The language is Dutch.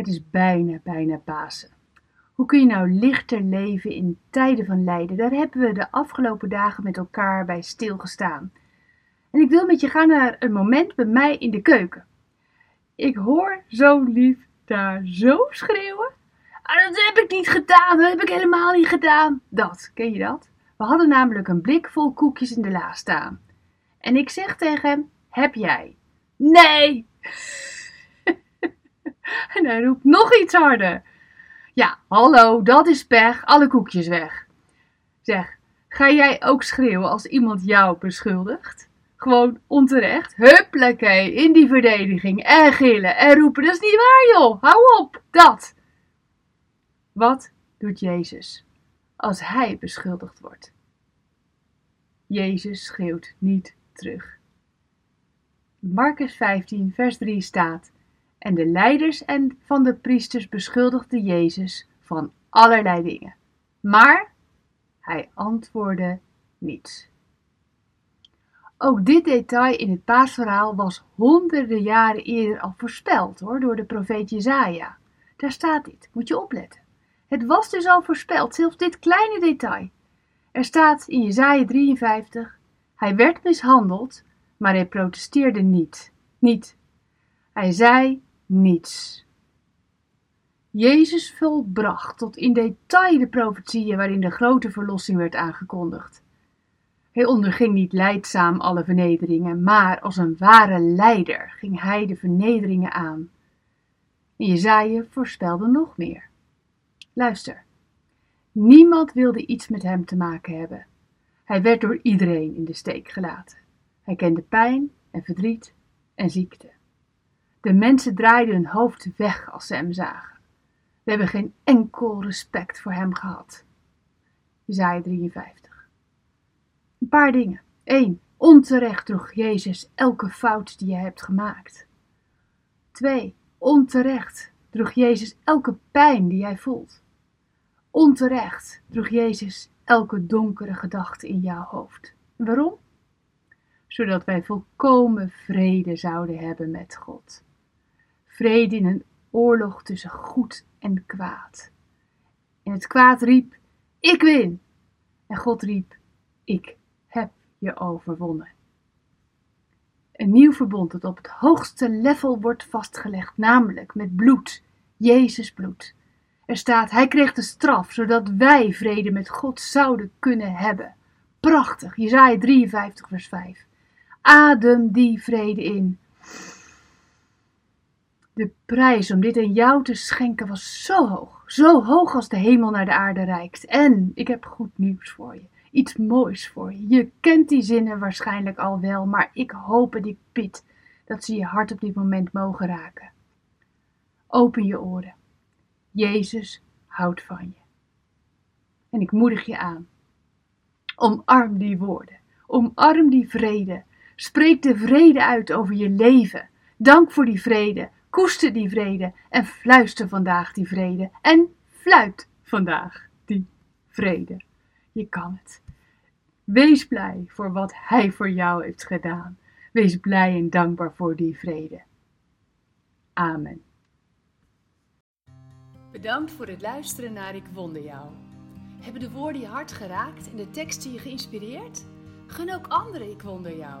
Het is bijna, bijna Pasen. Hoe kun je nou lichter leven in tijden van lijden? Daar hebben we de afgelopen dagen met elkaar bij stilgestaan. En ik wil met je gaan naar een moment bij mij in de keuken. Ik hoor zo lief daar zo schreeuwen. Ah, dat heb ik niet gedaan, dat heb ik helemaal niet gedaan. Dat, ken je dat? We hadden namelijk een blik vol koekjes in de la staan. En ik zeg tegen hem, heb jij? Nee! en hij roept nog iets harder. Ja, hallo, dat is pech, alle koekjes weg. Zeg, ga jij ook schreeuwen als iemand jou beschuldigt? Gewoon onterecht, huppakee, in die verdediging en gillen en roepen, dat is niet waar joh, hou op, dat. Wat doet Jezus als hij beschuldigd wordt? Jezus schreeuwt niet terug. Marcus 15, vers 3 staat: En de leiders en van de priesters beschuldigden Jezus van allerlei dingen. Maar hij antwoordde niets. Ook dit detail in het paasverhaal was honderden jaren eerder al voorspeld hoor, door de profeet Jezaja. Daar staat dit, moet je opletten. Het was dus al voorspeld, zelfs dit kleine detail. Er staat in Jezaja 53, hij werd mishandeld, maar hij protesteerde niet. Niet. Hij zei niets. Jezus volbracht tot in detail de profetieën waarin de grote verlossing werd aangekondigd. Hij onderging niet leidzaam alle vernederingen, maar als een ware leider ging hij de vernederingen aan. En Jezaja voorspelde nog meer. Luister. Niemand wilde iets met hem te maken hebben. Hij werd door iedereen in de steek gelaten. Hij kende pijn en verdriet en ziekte. De mensen draaiden hun hoofd weg als ze hem zagen. We hebben geen enkel respect voor hem gehad. Jezaja 53. Een paar dingen. 1. Onterecht droeg Jezus elke fout die je hebt gemaakt. 2. Onterecht droeg Jezus elke pijn die jij voelt. Onterecht droeg Jezus elke donkere gedachte in jouw hoofd. Waarom? Zodat wij volkomen vrede zouden hebben met God. Vrede in een oorlog tussen goed en kwaad. En het kwaad riep: Ik win. En God riep: Ik heb je overwonnen. Een nieuw verbond dat op het hoogste level wordt vastgelegd, namelijk met bloed, Jezus bloed. Er staat, hij kreeg de straf, zodat wij vrede met God zouden kunnen hebben. Prachtig, Jezaja 53 vers 5. Adem die vrede in. De prijs om dit aan jou te schenken was zo hoog, zo hoog als de hemel naar de aarde reikt. En ik heb goed nieuws voor je, iets moois voor je. Je kent die zinnen waarschijnlijk al wel, maar ik hoop en ik bid dat ze je hart op dit moment mogen raken. Open je oren. Jezus houdt van je. En ik moedig je aan. Omarm die woorden. Omarm die vrede. Spreek de vrede uit over je leven. Dank voor die vrede. Koester die vrede. En fluister vandaag die vrede. En fluit vandaag die vrede. Je kan het. Wees blij voor wat Hij voor jou heeft gedaan. Wees blij en dankbaar voor die vrede. Amen. Bedankt voor het luisteren naar Ik Wonder Jou. Hebben de woorden je hart geraakt en de teksten je geïnspireerd? Gun ook anderen Ik Wonder Jou.